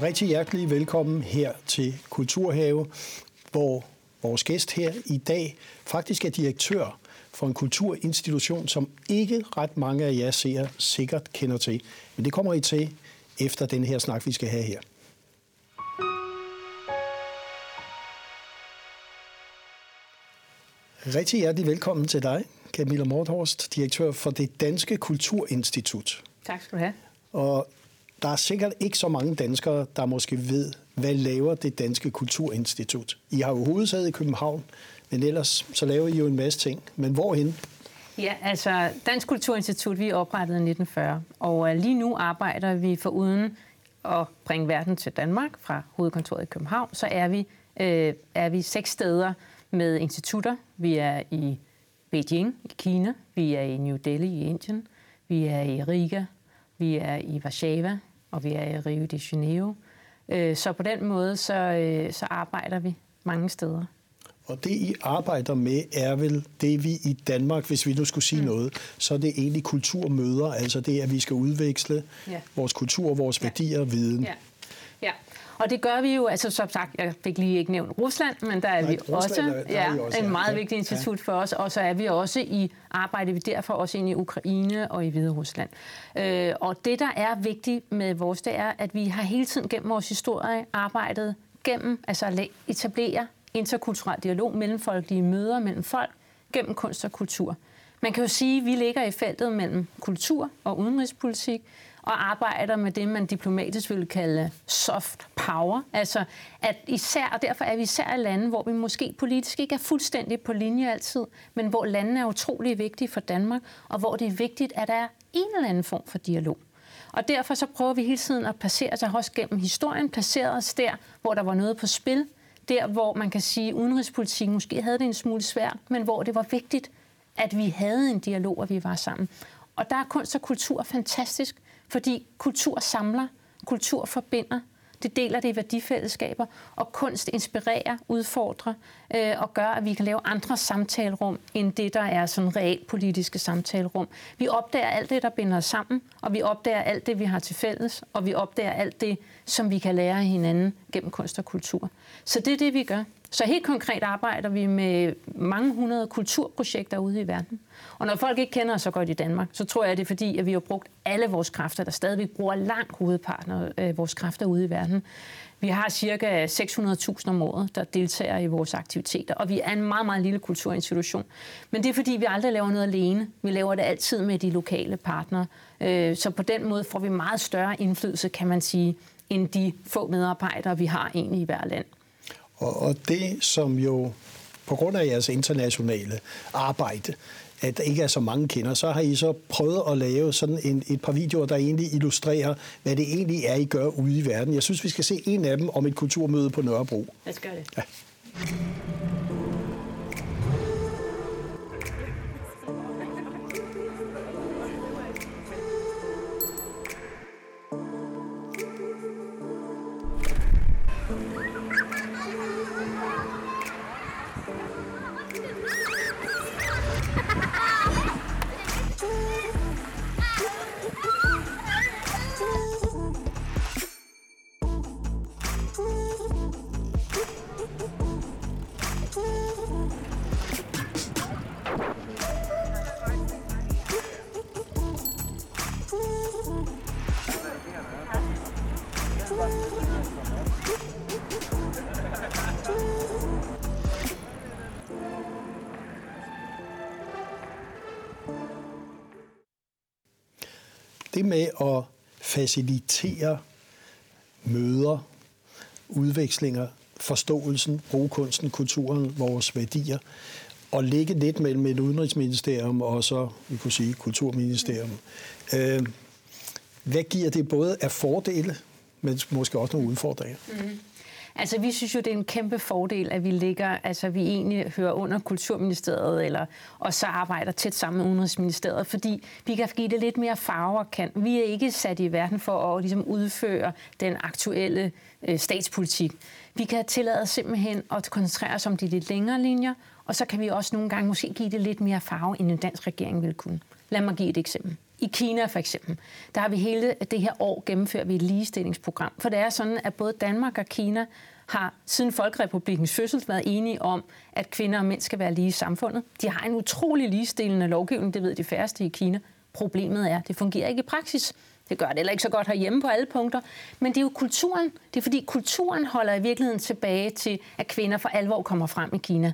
og rigtig hjertelig velkommen her til Kulturhave, hvor vores gæst her i dag faktisk er direktør for en kulturinstitution, som ikke ret mange af jer ser sikkert kender til. Men det kommer I til efter den her snak, vi skal have her. Rigtig hjertelig velkommen til dig, Camilla Mordhorst, direktør for det Danske Kulturinstitut. Tak skal du have. Og der er sikkert ikke så mange danskere, der måske ved, hvad laver det Danske Kulturinstitut. I har jo hovedsæde i København, men ellers så laver I jo en masse ting. Men hvorhen? Ja, altså Dansk Kulturinstitut, vi er oprettet i 1940, og øh, lige nu arbejder vi for uden at bringe verden til Danmark fra hovedkontoret i København, så er vi, øh, er vi seks steder med institutter. Vi er i Beijing i Kina, vi er i New Delhi i Indien, vi er i Riga, vi er i Warszawa, og vi er i Rio de Janeiro. Øh, så på den måde, så, øh, så arbejder vi mange steder. Og det, I arbejder med, er vel det, vi i Danmark, hvis vi nu skulle sige mm. noget, så er det egentlig kulturmøder, altså det, at vi skal udveksle ja. vores kultur, vores værdier og viden. Ja. Ja, og det gør vi jo, altså som sagt, jeg fik lige ikke nævnt Rusland, men der er Nej, vi også, er, der ja, er også en meget ja. vigtig institut ja. for os, og så er vi også i, arbejder vi derfor også ind i Ukraine og i Hvide Rusland. Øh, og det, der er vigtigt med vores, det er, at vi har hele tiden gennem vores historie arbejdet gennem, altså at etablere interkulturel dialog, mellemfolkelige møder mellem folk, gennem kunst og kultur. Man kan jo sige, at vi ligger i feltet mellem kultur og udenrigspolitik, og arbejder med det, man diplomatisk vil kalde soft power. Altså, at især, og derfor er vi især i lande, hvor vi måske politisk ikke er fuldstændig på linje altid, men hvor landene er utrolig vigtige for Danmark, og hvor det er vigtigt, at der er en eller anden form for dialog. Og derfor så prøver vi hele tiden at placere sig altså også gennem historien, placere os der, hvor der var noget på spil, der hvor man kan sige, at udenrigspolitikken måske havde det en smule svært, men hvor det var vigtigt, at vi havde en dialog, og vi var sammen. Og der er kunst og kultur fantastisk, fordi kultur samler, kultur forbinder, det deler det i værdifællesskaber, og kunst inspirerer, udfordrer øh, og gør, at vi kan lave andre samtalerum, end det, der er sådan reelt politiske samtalerum. Vi opdager alt det, der binder os sammen, og vi opdager alt det, vi har til fælles, og vi opdager alt det, som vi kan lære af hinanden gennem kunst og kultur. Så det er det, vi gør. Så helt konkret arbejder vi med mange hundrede kulturprojekter ude i verden. Og når folk ikke kender os så godt i Danmark, så tror jeg, det er fordi, at vi har brugt alle vores kræfter, der stadigvæk bruger langt hovedparten af øh, vores kræfter ude i verden. Vi har cirka 600.000 om året, der deltager i vores aktiviteter, og vi er en meget, meget lille kulturinstitution. Men det er fordi, vi aldrig laver noget alene. Vi laver det altid med de lokale partnere. Øh, så på den måde får vi meget større indflydelse, kan man sige, end de få medarbejdere, vi har egentlig i hver land. Og, og det, som jo på grund af jeres internationale arbejde, at der ikke er så mange kender, så har I så prøvet at lave sådan en, et par videoer, der egentlig illustrerer, hvad det egentlig er, I gør ude i verden. Jeg synes, vi skal se en af dem om et kulturmøde på Nørrebro. Lad os gøre det. Ja. Med at facilitere møder, udvekslinger, forståelsen, bruge kunsten, kulturen, vores værdier, og ligge lidt mellem et udenrigsministerium og så, vi kunne sige, kulturministerium. Øh, hvad giver det både af fordele, men måske også nogle udfordringer? Mm. Altså, vi synes jo, det er en kæmpe fordel, at vi ligger, altså vi egentlig hører under Kulturministeriet, eller, og så arbejder tæt sammen med Udenrigsministeriet, fordi vi kan give det lidt mere farve og kan. Vi er ikke sat i verden for at ligesom, udføre den aktuelle øh, statspolitik. Vi kan tillade simpelthen at koncentrere os om de lidt længere linjer, og så kan vi også nogle gange måske give det lidt mere farve, end en dansk regering vil kunne. Lad mig give et eksempel. I Kina for eksempel, der har vi hele det her år gennemført vi et ligestillingsprogram. For det er sådan, at både Danmark og Kina har siden Folkerepublikens fødsel været enige om, at kvinder og mænd skal være lige i samfundet. De har en utrolig ligestillende lovgivning, det ved de færreste i Kina. Problemet er, at det fungerer ikke i praksis. Det gør det heller ikke så godt herhjemme på alle punkter. Men det er jo kulturen. Det er fordi kulturen holder i virkeligheden tilbage til, at kvinder for alvor kommer frem i Kina.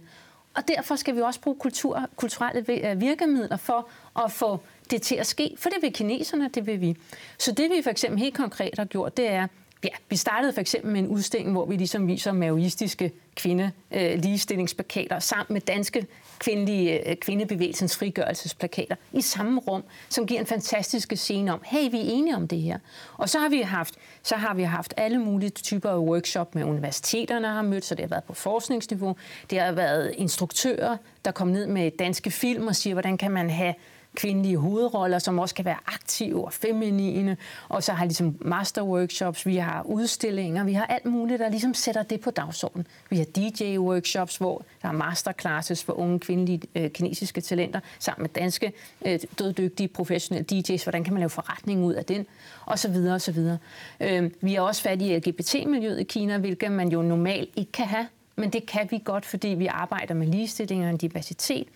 Og derfor skal vi også bruge kultur, kulturelle øh, virkemidler for at få det til at ske. For det vil kineserne, det vil vi. Så det vi for eksempel helt konkret har gjort, det er, Ja, vi startede for eksempel med en udstilling, hvor vi ligesom viser maoistiske kvinde øh, ligestillingsplakater sammen med danske kvindelige, øh, kvindebevægelsens frigørelsesplakater i samme rum, som giver en fantastisk scene om, hey, vi er enige om det her. Og så har vi haft, så har vi haft alle mulige typer af workshop med universiteterne har mødt, så det har været på forskningsniveau. Det har været instruktører, der kom ned med danske film og siger, hvordan kan man have kvindelige hovedroller, som også kan være aktive og feminine. Og så har ligesom masterworkshops, vi har udstillinger, vi har alt muligt, der ligesom sætter det på dagsordenen. Vi har DJ-workshops, hvor der er masterclasses for unge kvindelige øh, kinesiske talenter, sammen med danske øh, døddygtige professionelle DJ's. Hvordan kan man lave forretning ud af den? Og så videre, og så videre. Øh, vi har også fat i LGBT-miljøet i Kina, hvilket man jo normalt ikke kan have. Men det kan vi godt, fordi vi arbejder med ligestilling og diversitet.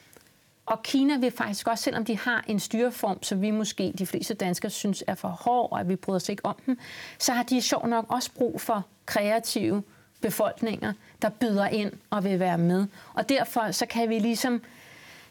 Og Kina vil faktisk også, selvom de har en styreform, som vi måske, de fleste danskere, synes er for hård, og at vi bryder os ikke om dem, så har de sjov nok også brug for kreative befolkninger, der byder ind og vil være med. Og derfor så kan vi ligesom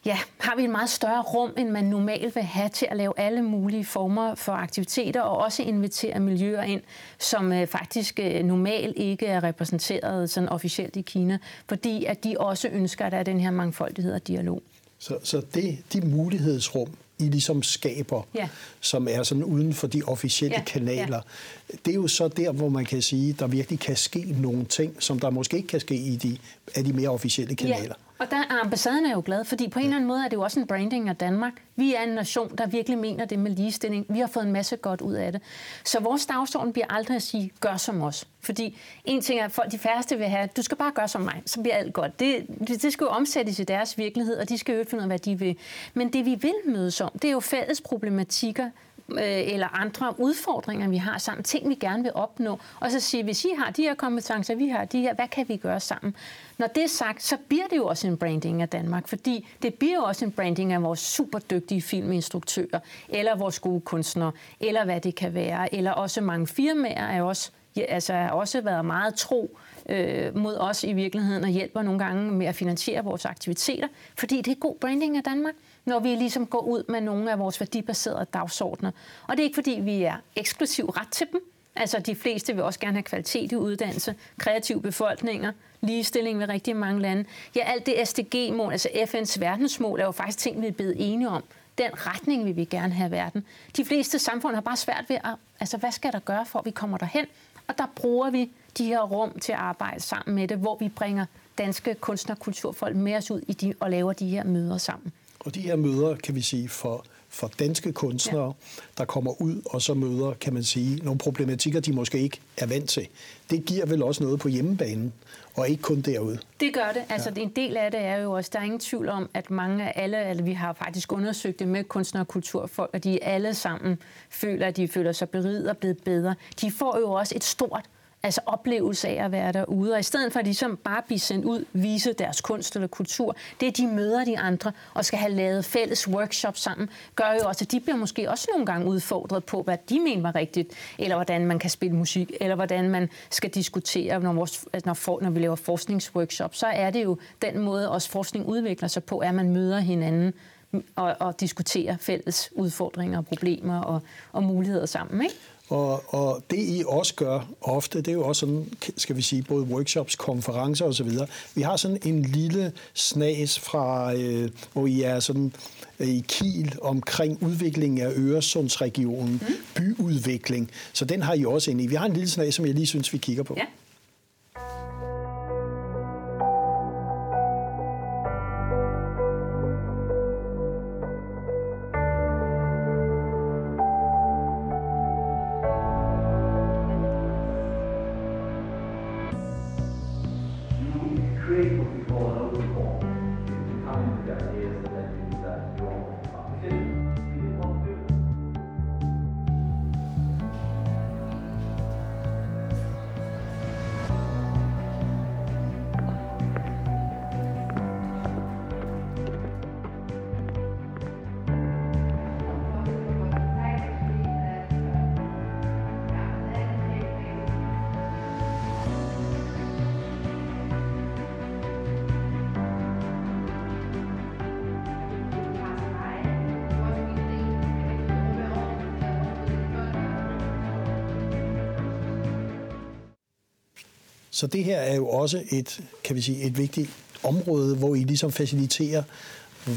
ja, har vi et meget større rum, end man normalt vil have til at lave alle mulige former for aktiviteter, og også invitere miljøer ind, som øh, faktisk øh, normalt ikke er repræsenteret sådan officielt i Kina, fordi at de også ønsker, at der er den her mangfoldighed og dialog. Så, så det, de mulighedsrum, I ligesom skaber, ja. som er sådan uden for de officielle ja. kanaler, ja. det er jo så der, hvor man kan sige, der virkelig kan ske nogle ting, som der måske ikke kan ske i de, af de mere officielle kanaler. Ja. Og der er ambassaden er jo glad, fordi på en eller anden måde er det jo også en branding af Danmark. Vi er en nation, der virkelig mener det med ligestilling. Vi har fået en masse godt ud af det. Så vores dagsorden bliver aldrig at sige, gør som os. Fordi en ting er, at folk, de færreste vil have, du skal bare gøre som mig, så bliver alt godt. Det, det, det skal jo omsættes i deres virkelighed, og de skal jo finde ud af, hvad de vil. Men det vi vil mødes om, det er jo fælles problematikker, øh, eller andre udfordringer, vi har sammen, ting vi gerne vil opnå, og så sige, hvis I har de her kompetencer, vi har de her, hvad kan vi gøre sammen? Når det er sagt, så bliver det jo også en branding af Danmark, fordi det bliver jo også en branding af vores super dygtige filminstruktører, eller vores gode kunstnere, eller hvad det kan være, eller også mange firmaer er også ja, altså har også været meget tro øh, mod os i virkeligheden og hjælper nogle gange med at finansiere vores aktiviteter, fordi det er god branding af Danmark når vi ligesom går ud med nogle af vores værdibaserede dagsordner. Og det er ikke, fordi vi er eksklusiv ret til dem. Altså, de fleste vil også gerne have kvalitet i uddannelse, kreative befolkninger, ligestilling ved rigtig mange lande. Ja, alt det SDG-mål, altså FN's verdensmål, er jo faktisk ting, vi er blevet enige om. Den retning vil vi gerne have verden. De fleste samfund har bare svært ved at, altså, hvad skal der gøre for, at vi kommer derhen? Og der bruger vi de her rum til at arbejde sammen med det, hvor vi bringer danske kunstner- og kulturfolk med os ud i de, og laver de her møder sammen. Og de her møder, kan vi sige, for, for danske kunstnere, ja. der kommer ud og så møder, kan man sige, nogle problematikker, de måske ikke er vant til. Det giver vel også noget på hjemmebanen, og ikke kun derude. Det gør det. Altså, ja. en del af det er jo også, der er ingen tvivl om, at mange af alle, eller vi har faktisk undersøgt det med kunstnere og kulturfolk, og de alle sammen føler, at de føler sig beriget og blevet bedre. De får jo også et stort altså oplevelse af at være derude. Og i stedet for ligesom at de som bare blive sendt ud, vise deres kunst eller kultur, det er, de møder de andre og skal have lavet fælles workshops sammen, gør jo også, at de bliver måske også nogle gange udfordret på, hvad de mener var rigtigt, eller hvordan man kan spille musik, eller hvordan man skal diskutere, når, vores, når, for, når vi laver forskningsworkshops, så er det jo den måde, også forskning udvikler sig på, at man møder hinanden og, og diskuterer fælles udfordringer og problemer og, og muligheder sammen. Ikke? Og, og det I også gør ofte, det er jo også sådan, skal vi sige, både workshops, konferencer osv. Vi har sådan en lille snas fra, øh, hvor I er sådan øh, i Kiel omkring udviklingen af Øresundsregionen, mm. byudvikling. Så den har I også ind i. Vi har en lille snas, som jeg lige synes, vi kigger på. Ja. one. Så det her er jo også et, kan vi sige, et vigtigt område, hvor I ligesom faciliterer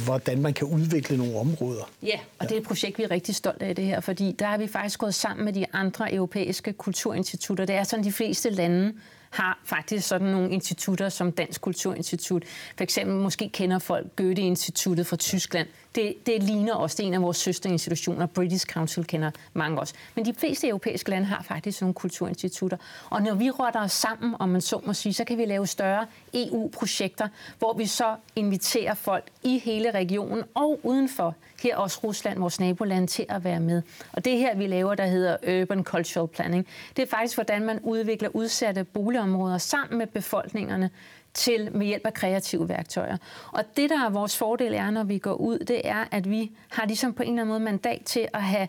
hvordan man kan udvikle nogle områder. Ja, og det er et projekt, vi er rigtig stolte af det her, fordi der har vi faktisk gået sammen med de andre europæiske kulturinstitutter. Det er sådan, de fleste lande har faktisk sådan nogle institutter som Dansk Kulturinstitut. For eksempel måske kender folk Goethe-instituttet fra Tyskland. Det, det ligner også, det er en af vores søsterinstitutioner. British Council kender mange også. Men de fleste europæiske lande har faktisk nogle kulturinstitutter. Og når vi rotter os sammen, om man så må sige, så kan vi lave større EU-projekter, hvor vi så inviterer folk i hele regionen og udenfor, her også Rusland, vores naboland, til at være med. Og det her, vi laver, der hedder Urban Cultural Planning, det er faktisk, hvordan man udvikler udsatte boligområder sammen med befolkningerne til med hjælp af kreative værktøjer. Og det, der er vores fordel er, når vi går ud, det er, at vi har ligesom på en eller anden måde mandat til at have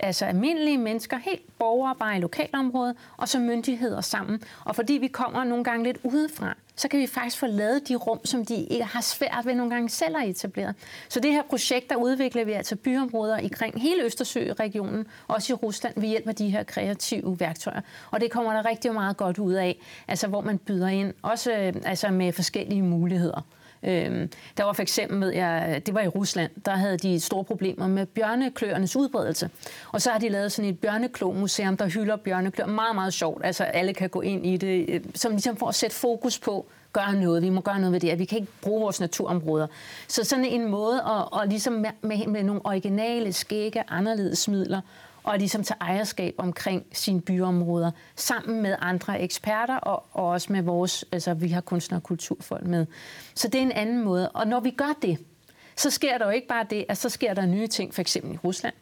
altså almindelige mennesker, helt borgere bare i lokalområdet, og så myndigheder sammen. Og fordi vi kommer nogle gange lidt udefra, så kan vi faktisk få lavet de rum, som de ikke har svært ved nogle gange selv at etablere. Så det her projekt, der udvikler vi altså byområder i kring hele Østersø-regionen, også i Rusland, ved hjælp af de her kreative værktøjer. Og det kommer der rigtig meget godt ud af, altså hvor man byder ind, også øh, altså med forskellige muligheder. Øhm, der var for eksempel, med, jeg, det var i Rusland, der havde de store problemer med bjørnekløernes udbredelse. Og så har de lavet sådan et bjørneklo-museum, der hylder bjørneklør. Meget, meget sjovt. Altså alle kan gå ind i det, øh, som ligesom for at sætte fokus på, gøre noget, vi må gøre noget ved det, vi kan ikke bruge vores naturområder. Så sådan en måde at, at ligesom med, med, med nogle originale, skægge, anderledes midler, og ligesom tage ejerskab omkring sine byområder, sammen med andre eksperter, og, og også med vores, altså vi har kunstner og kulturfolk med. Så det er en anden måde. Og når vi gør det, så sker der jo ikke bare det, at så sker der nye ting, for eksempel i Rusland.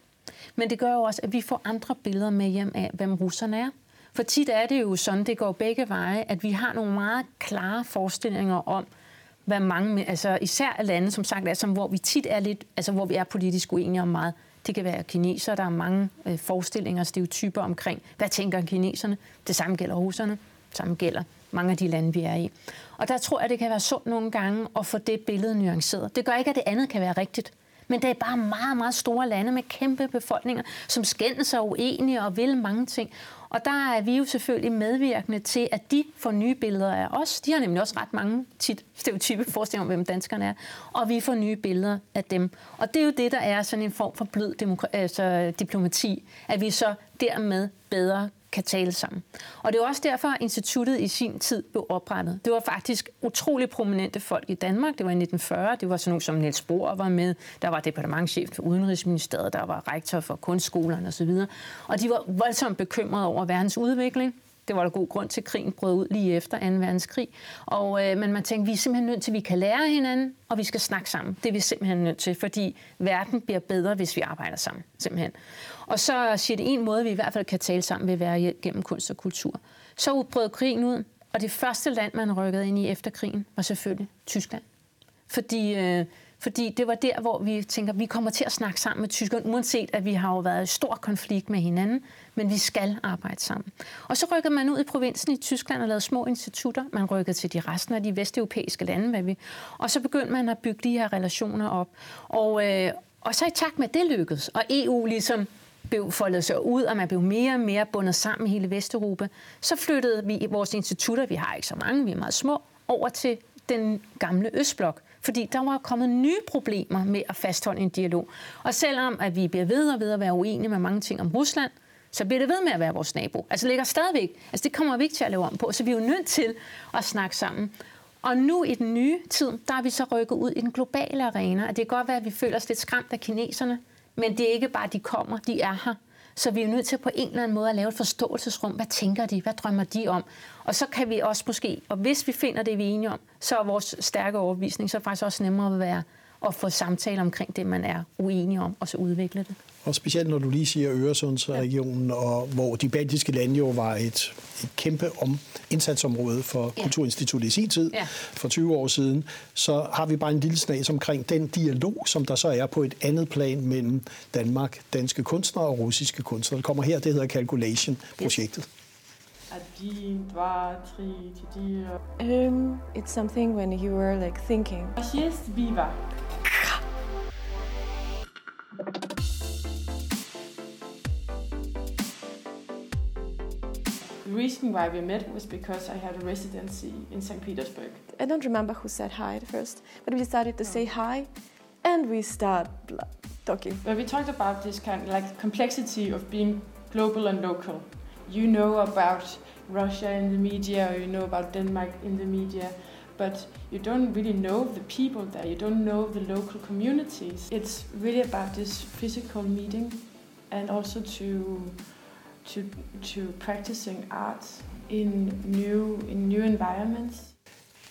Men det gør jo også, at vi får andre billeder med hjem af, hvem russerne er. For tit er det jo sådan, det går begge veje, at vi har nogle meget klare forestillinger om, hvad mange, altså især lande, som sagt, er, som, hvor vi tit er lidt, altså hvor vi er politisk uenige om meget. Det kan være kineser, der er mange øh, forestillinger og stereotyper omkring, hvad tænker kineserne. Det samme gælder russerne, det samme gælder mange af de lande, vi er i. Og der tror jeg, det kan være sundt nogle gange at få det billede nuanceret. Det gør ikke, at det andet kan være rigtigt. Men det er bare meget, meget store lande med kæmpe befolkninger, som skændes sig uenige og vil mange ting. Og der er vi jo selvfølgelig medvirkende til, at de får nye billeder af os. De har nemlig også ret mange tit stereotype forestillinger om, hvem danskerne er. Og vi får nye billeder af dem. Og det er jo det, der er sådan en form for blød altså diplomati, at vi så dermed bedre kan tale sammen. Og det er også derfor, at instituttet i sin tid blev oprettet. Det var faktisk utrolig prominente folk i Danmark. Det var i 1940. Det var sådan nogle som Niels Bohr var med. Der var departementchef for Udenrigsministeriet. Der var rektor for kunstskolerne osv. Og de var voldsomt bekymrede over verdens udvikling. Det var der god grund til, at krigen brød ud lige efter 2. verdenskrig. Og, øh, men man tænkte, vi er simpelthen nødt til, at vi kan lære hinanden, og vi skal snakke sammen. Det er vi simpelthen nødt til, fordi verden bliver bedre, hvis vi arbejder sammen. Simpelthen. Og så siger det en måde, vi i hvert fald kan tale sammen, vil være gennem kunst og kultur. Så udbrød krigen ud, og det første land, man rykkede ind i efter krigen, var selvfølgelig Tyskland. Fordi, øh, fordi det var der, hvor vi tænker, vi kommer til at snakke sammen med Tyskland, uanset at vi har jo været i stor konflikt med hinanden, men vi skal arbejde sammen. Og så rykkede man ud i provinsen i Tyskland og lavede små institutter. Man rykkede til de resten af de vesteuropæiske lande, hvad vi, og så begyndte man at bygge de her relationer op. Og, øh, og så i takt med, at det lykkedes, og EU ligesom blev foldet sig ud, og man blev mere og mere bundet sammen i hele Vesteuropa, så flyttede vi vores institutter, vi har ikke så mange, vi er meget små, over til den gamle Østblok. Fordi der var kommet nye problemer med at fastholde en dialog. Og selvom at vi bliver ved og ved at være uenige med mange ting om Rusland, så bliver det ved med at være vores nabo. Altså det ligger stadigvæk. Altså det kommer vi ikke til at lave om på, så vi er jo nødt til at snakke sammen. Og nu i den nye tid, der er vi så rykket ud i den globale arena. Og det kan godt være, at vi føler os lidt skræmt af kineserne, men det er ikke bare, at de kommer, de er her. Så vi er nødt til på en eller anden måde at lave et forståelsesrum. Hvad tænker de? Hvad drømmer de om? Og så kan vi også måske, og hvis vi finder det, vi er enige om, så er vores stærke overbevisning så er faktisk også nemmere at være at få samtaler omkring det, man er uenig om, og så udvikle det. Og specielt når du lige siger Øresundsregionen, ja. og hvor de baltiske lande jo var et, et kæmpe om, indsatsområde for ja. Kulturinstituttet i sin tid, ja. for 20 år siden, så har vi bare en lille snas omkring den dialog, som der så er på et andet plan mellem Danmark, danske kunstnere og russiske kunstnere. Det kommer her, det hedder Calculation-projektet. Один, два, три, четыре. Um, it's something when you were like thinking. Есть viva. Reason why we met was because I had a residency in St. Petersburg. I don't remember who said hi at first, but we decided to oh. say hi and we start talking. But we talked about this kind of like complexity of being global and local. You know about Russia in the media or you know about Denmark in the media, but you don't really know the people there, you don't know the local communities. It's really about this physical meeting and also to to to practicing art in new in new environments.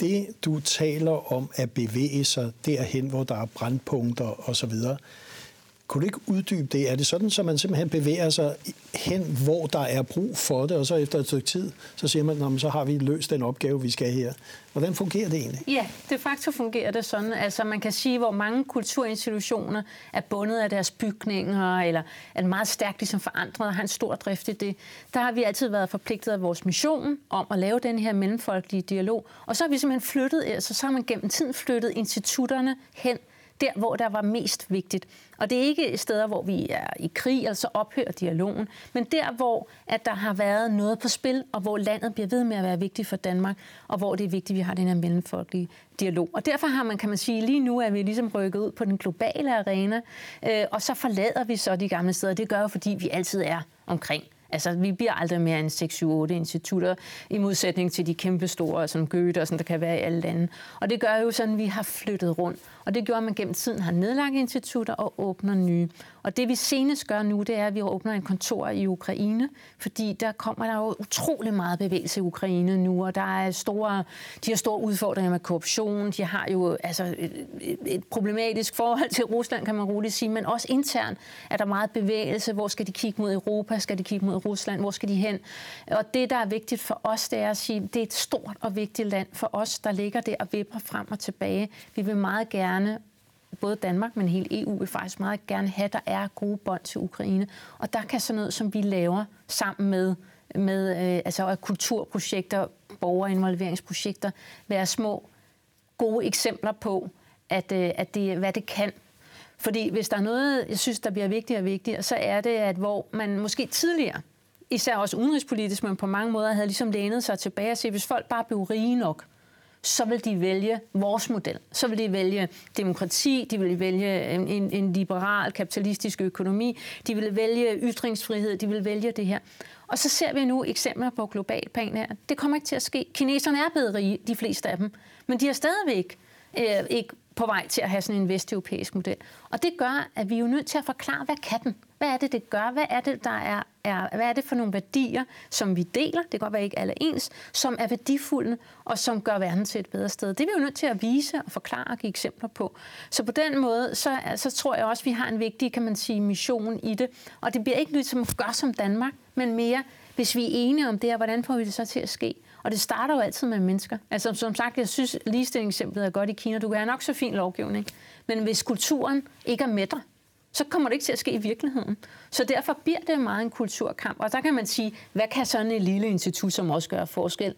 Det du taler om at bevæge sig derhen, hvor der er brandpunkter osv., kunne du ikke uddybe det? Er det sådan, så man simpelthen bevæger sig hen, hvor der er brug for det, og så efter et stykke tid, så siger man, så har vi løst den opgave, vi skal her. Hvordan fungerer det egentlig? Ja, de facto fungerer det sådan. Altså man kan sige, hvor mange kulturinstitutioner er bundet af deres bygninger, eller er meget stærkt ligesom forandret og har en stor drift i det. Der har vi altid været forpligtet af vores mission om at lave den her mellemfolkelige dialog. Og så har vi simpelthen flyttet, altså så har man gennem tiden flyttet institutterne hen der, hvor der var mest vigtigt. Og det er ikke steder, hvor vi er i krig, altså ophører dialogen, men der, hvor at der har været noget på spil, og hvor landet bliver ved med at være vigtigt for Danmark, og hvor det er vigtigt, at vi har den her mellemfolkelige dialog. Og derfor har man, kan man sige, lige nu er vi ligesom rykket ud på den globale arena, øh, og så forlader vi så de gamle steder. Det gør jo, fordi vi altid er omkring Altså, vi bliver aldrig mere end 6-7-8 institutter, i modsætning til de kæmpe store, som Goethe og sådan, der kan være i alle lande. Og det gør jo sådan, at vi har flyttet rundt. Og det gjorde, at man gennem tiden har nedlagt institutter og åbner nye. Og det vi senest gør nu, det er, at vi åbner en kontor i Ukraine, fordi der kommer der jo utrolig meget bevægelse i Ukraine nu, og der er store, de har store udfordringer med korruption, de har jo altså, et, et problematisk forhold til Rusland, kan man roligt sige, men også internt er der meget bevægelse. Hvor skal de kigge mod Europa? Skal de kigge mod Rusland? Hvor skal de hen? Og det, der er vigtigt for os, det er at sige, det er et stort og vigtigt land for os, der ligger der og vipper frem og tilbage. Vi vil meget gerne både Danmark, men hele EU vil faktisk meget gerne have, at der er gode bånd til Ukraine. Og der kan sådan noget, som vi laver sammen med, med øh, altså kulturprojekter, borgerinvolveringsprojekter, være små gode eksempler på, at, øh, at det, hvad det kan. Fordi hvis der er noget, jeg synes, der bliver vigtigere og vigtigere, så er det, at hvor man måske tidligere, især også udenrigspolitisk, men på mange måder havde ligesom lænet sig tilbage og sige, hvis folk bare blev rige nok, så vil de vælge vores model. Så vil de vælge demokrati, de vil vælge en, en liberal, kapitalistisk økonomi, de vil vælge ytringsfrihed, de vil vælge det her. Og så ser vi nu eksempler på global plan her. Det kommer ikke til at ske. Kineserne er blevet rige, de fleste af dem, men de er stadigvæk øh, ikke på vej til at have sådan en vesteuropæisk model. Og det gør, at vi er jo nødt til at forklare, hvad kan den? Hvad er det, det gør? Hvad er det, der er, er hvad er det for nogle værdier, som vi deler? Det kan godt være ikke alle ens, som er værdifulde og som gør verden til et bedre sted. Det er vi jo nødt til at vise og forklare og give eksempler på. Så på den måde, så, så tror jeg også, at vi har en vigtig, kan man sige, mission i det. Og det bliver ikke nyt som gør som Danmark, men mere, hvis vi er enige om det, her, hvordan får vi det så til at ske? Og det starter jo altid med mennesker. Altså som sagt, jeg synes, ligestillingseksemplet er godt i Kina. Du kan have nok så fin lovgivning, men hvis kulturen ikke er med dig, så kommer det ikke til at ske i virkeligheden. Så derfor bliver det meget en kulturkamp. Og der kan man sige, hvad kan sådan et lille institut som også gøre forskel?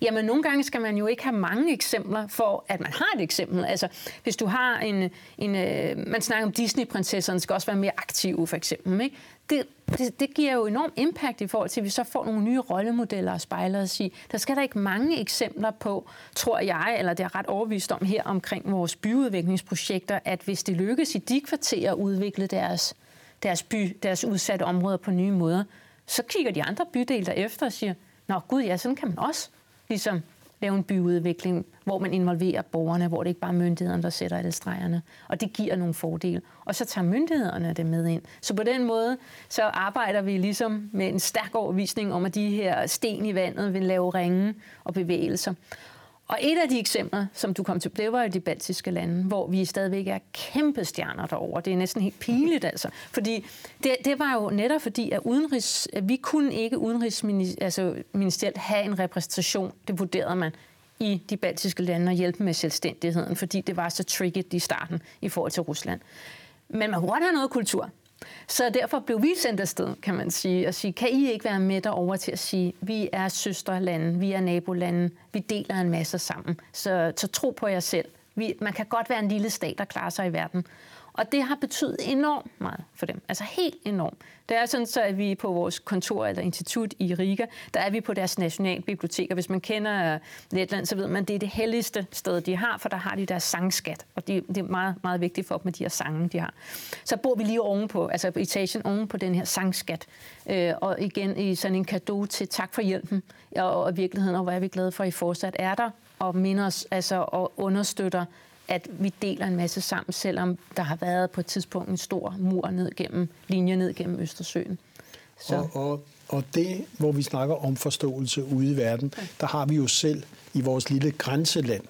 Jamen, nogle gange skal man jo ikke have mange eksempler for, at man har et eksempel. Altså, hvis du har en... en øh, man snakker om Disney-prinsesserne skal også være mere aktive, for eksempel. Ikke? Det, det, det giver jo enorm impact i forhold til, at vi så får nogle nye rollemodeller og spejler og sige, der skal der ikke mange eksempler på, tror jeg, eller det er ret overvist om her omkring vores byudviklingsprojekter, at hvis det lykkes i de kvarterer at udvikle deres, deres by, deres udsatte områder på nye måder, så kigger de andre bydele der efter og siger, nå gud ja, sådan kan man også ligesom lave en byudvikling, hvor man involverer borgerne, hvor det ikke bare er myndighederne, der sætter alle stregerne. Og det giver nogle fordele. Og så tager myndighederne det med ind. Så på den måde, så arbejder vi ligesom med en stærk overvisning om, at de her sten i vandet vil lave ringe og bevægelser. Og et af de eksempler, som du kom til, det var i de baltiske lande, hvor vi stadigvæk er kæmpe stjerner derovre. Det er næsten helt pinligt, altså. Fordi det, det var jo netop fordi, at, udenrigs, at vi kunne ikke udenrigsministerielt altså, have en repræsentation, det vurderede man, i de baltiske lande og hjælpe med selvstændigheden, fordi det var så tricky i starten i forhold til Rusland. Men man kunne godt have noget kultur. Så derfor blev vi sendt afsted, kan man sige, og sige, kan I ikke være med derover til at sige, vi er søsterlande, vi er nabolande, vi deler en masse sammen. Så, så tro på jer selv, Vi, man kan godt være en lille stat, der klarer sig i verden. Og det har betydet enormt meget for dem. Altså helt enormt. Det er sådan, så at vi på vores kontor eller institut i Riga, der er vi på deres nationalbibliotek. Og hvis man kender øh, Letland, så ved man, at det er det helligste sted, de har, for der har de deres sangskat. Og det, det er meget, meget vigtigt for dem, at de her sange, de har. Så bor vi lige ovenpå, altså på etagen ovenpå den her sangskat. Øh, og igen i sådan en gave til tak for hjælpen. Og, og virkeligheden, og hvor er vi glade for, at I fortsat er der og minder os, altså, og understøtter at vi deler en masse sammen, selvom der har været på et tidspunkt en stor mur ned gennem, linje ned gennem Østersøen. Så. Og, og, og det, hvor vi snakker om forståelse ude i verden, der har vi jo selv i vores lille grænseland,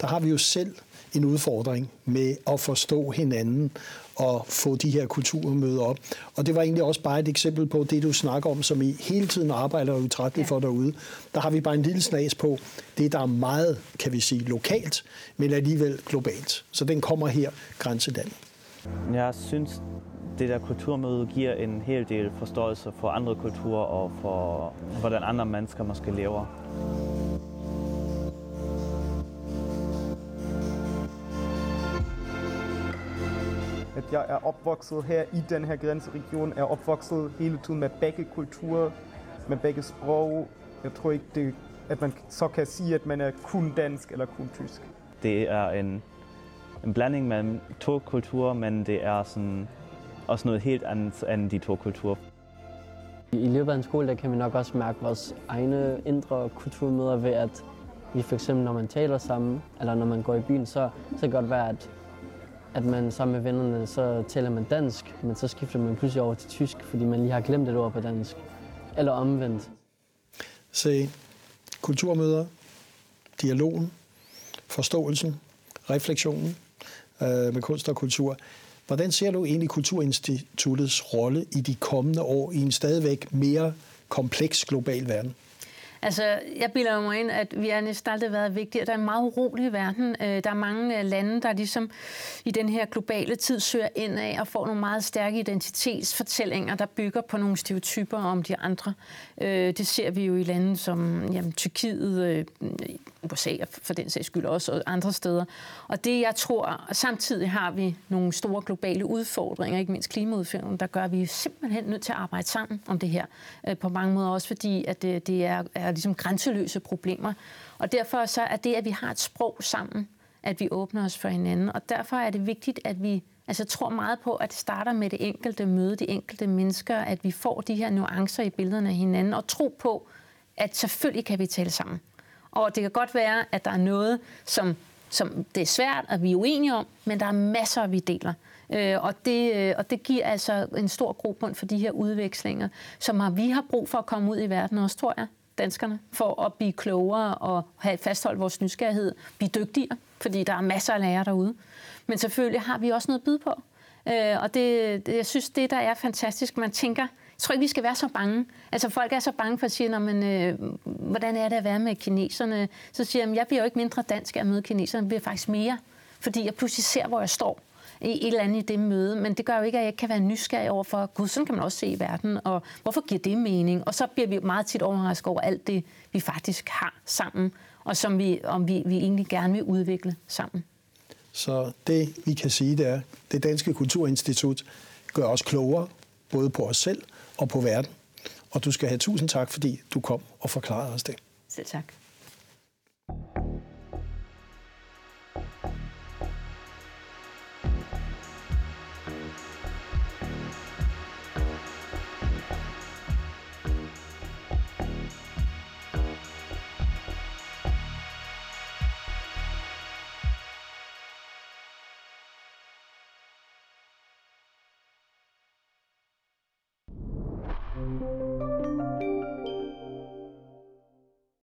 der har vi jo selv en udfordring med at forstå hinanden og få de her kulturmøder op. Og det var egentlig også bare et eksempel på det, du snakker om, som I hele tiden arbejder utrætteligt for derude. Der har vi bare en lille snas på det, der er meget, kan vi sige, lokalt, men alligevel globalt. Så den kommer her, grænseland. Jeg synes, det der kulturmøde giver en hel del forståelse for andre kulturer og for, hvordan andre mennesker måske lever. At jeg er opvokset her i den her grænseregion, er opvokset hele tiden med begge kulturer, med begge sprog. Jeg tror ikke, det, at man så kan sige, at man er kun dansk eller kun tysk. Det er en, en blanding mellem to kulturer, men det er sådan også noget helt andet end de to kulturer. I løbet af en skole der kan vi nok også mærke vores egne indre kulturmøder ved, at vi for eksempel, når man taler sammen, eller når man går i byen, så, så kan det godt være, at at man sammen med vennerne, så taler man dansk, men så skifter man pludselig over til tysk, fordi man lige har glemt et ord på dansk. Eller omvendt. Se, kulturmøder, dialogen, forståelsen, refleksionen øh, med kunst og kultur. Hvordan ser du egentlig Kulturinstituttets rolle i de kommende år i en stadigvæk mere kompleks global verden? Altså, jeg bilder mig ind, at vi er næsten aldrig været vigtige. Der er en meget urolig verden. Øh, der er mange øh, lande, der ligesom i den her globale tid søger ind af og får nogle meget stærke identitetsfortællinger, der bygger på nogle stereotyper om de andre. Øh, det ser vi jo i lande som jamen, Tyrkiet, USA for den sags skyld også, og andre steder. Og det, jeg tror, samtidig har vi nogle store globale udfordringer, ikke mindst klimaudfordringen, der gør, at vi er simpelthen nødt til at arbejde sammen om det her. Øh, på mange måder også fordi, at det, det er, er ligesom grænseløse problemer. Og derfor så er det, at vi har et sprog sammen, at vi åbner os for hinanden. Og derfor er det vigtigt, at vi altså, tror meget på, at det starter med det enkelte møde, de enkelte mennesker, at vi får de her nuancer i billederne af hinanden, og tro på, at selvfølgelig kan vi tale sammen. Og det kan godt være, at der er noget, som, som det er svært, at vi er uenige om, men der er masser, vi deler. Øh, og, det, øh, og det giver altså en stor grobund for de her udvekslinger, som har, vi har brug for at komme ud i verden også, tror jeg danskerne, for at blive klogere og have fastholdt vores nysgerrighed, blive dygtigere, fordi der er masser af lærere derude. Men selvfølgelig har vi også noget at byde på. Øh, og det, det, jeg synes, det der er fantastisk, man tænker, tror ikke, vi skal være så bange. Altså folk er så bange for at sige, men, øh, hvordan er det at være med kineserne? Så siger jeg, jeg bliver jo ikke mindre dansk af at møde kineserne, jeg bliver faktisk mere, fordi jeg pludselig ser, hvor jeg står i et eller andet i det møde, men det gør jo ikke, at jeg ikke kan være nysgerrig over for, gud, sådan kan man også se i verden, og hvorfor giver det mening? Og så bliver vi meget tit overrasket over alt det, vi faktisk har sammen, og som vi, om vi, vi egentlig gerne vil udvikle sammen. Så det, vi kan sige, det er, det Danske Kulturinstitut gør os klogere, både på os selv og på verden. Og du skal have tusind tak, fordi du kom og forklarede os det. Selv tak.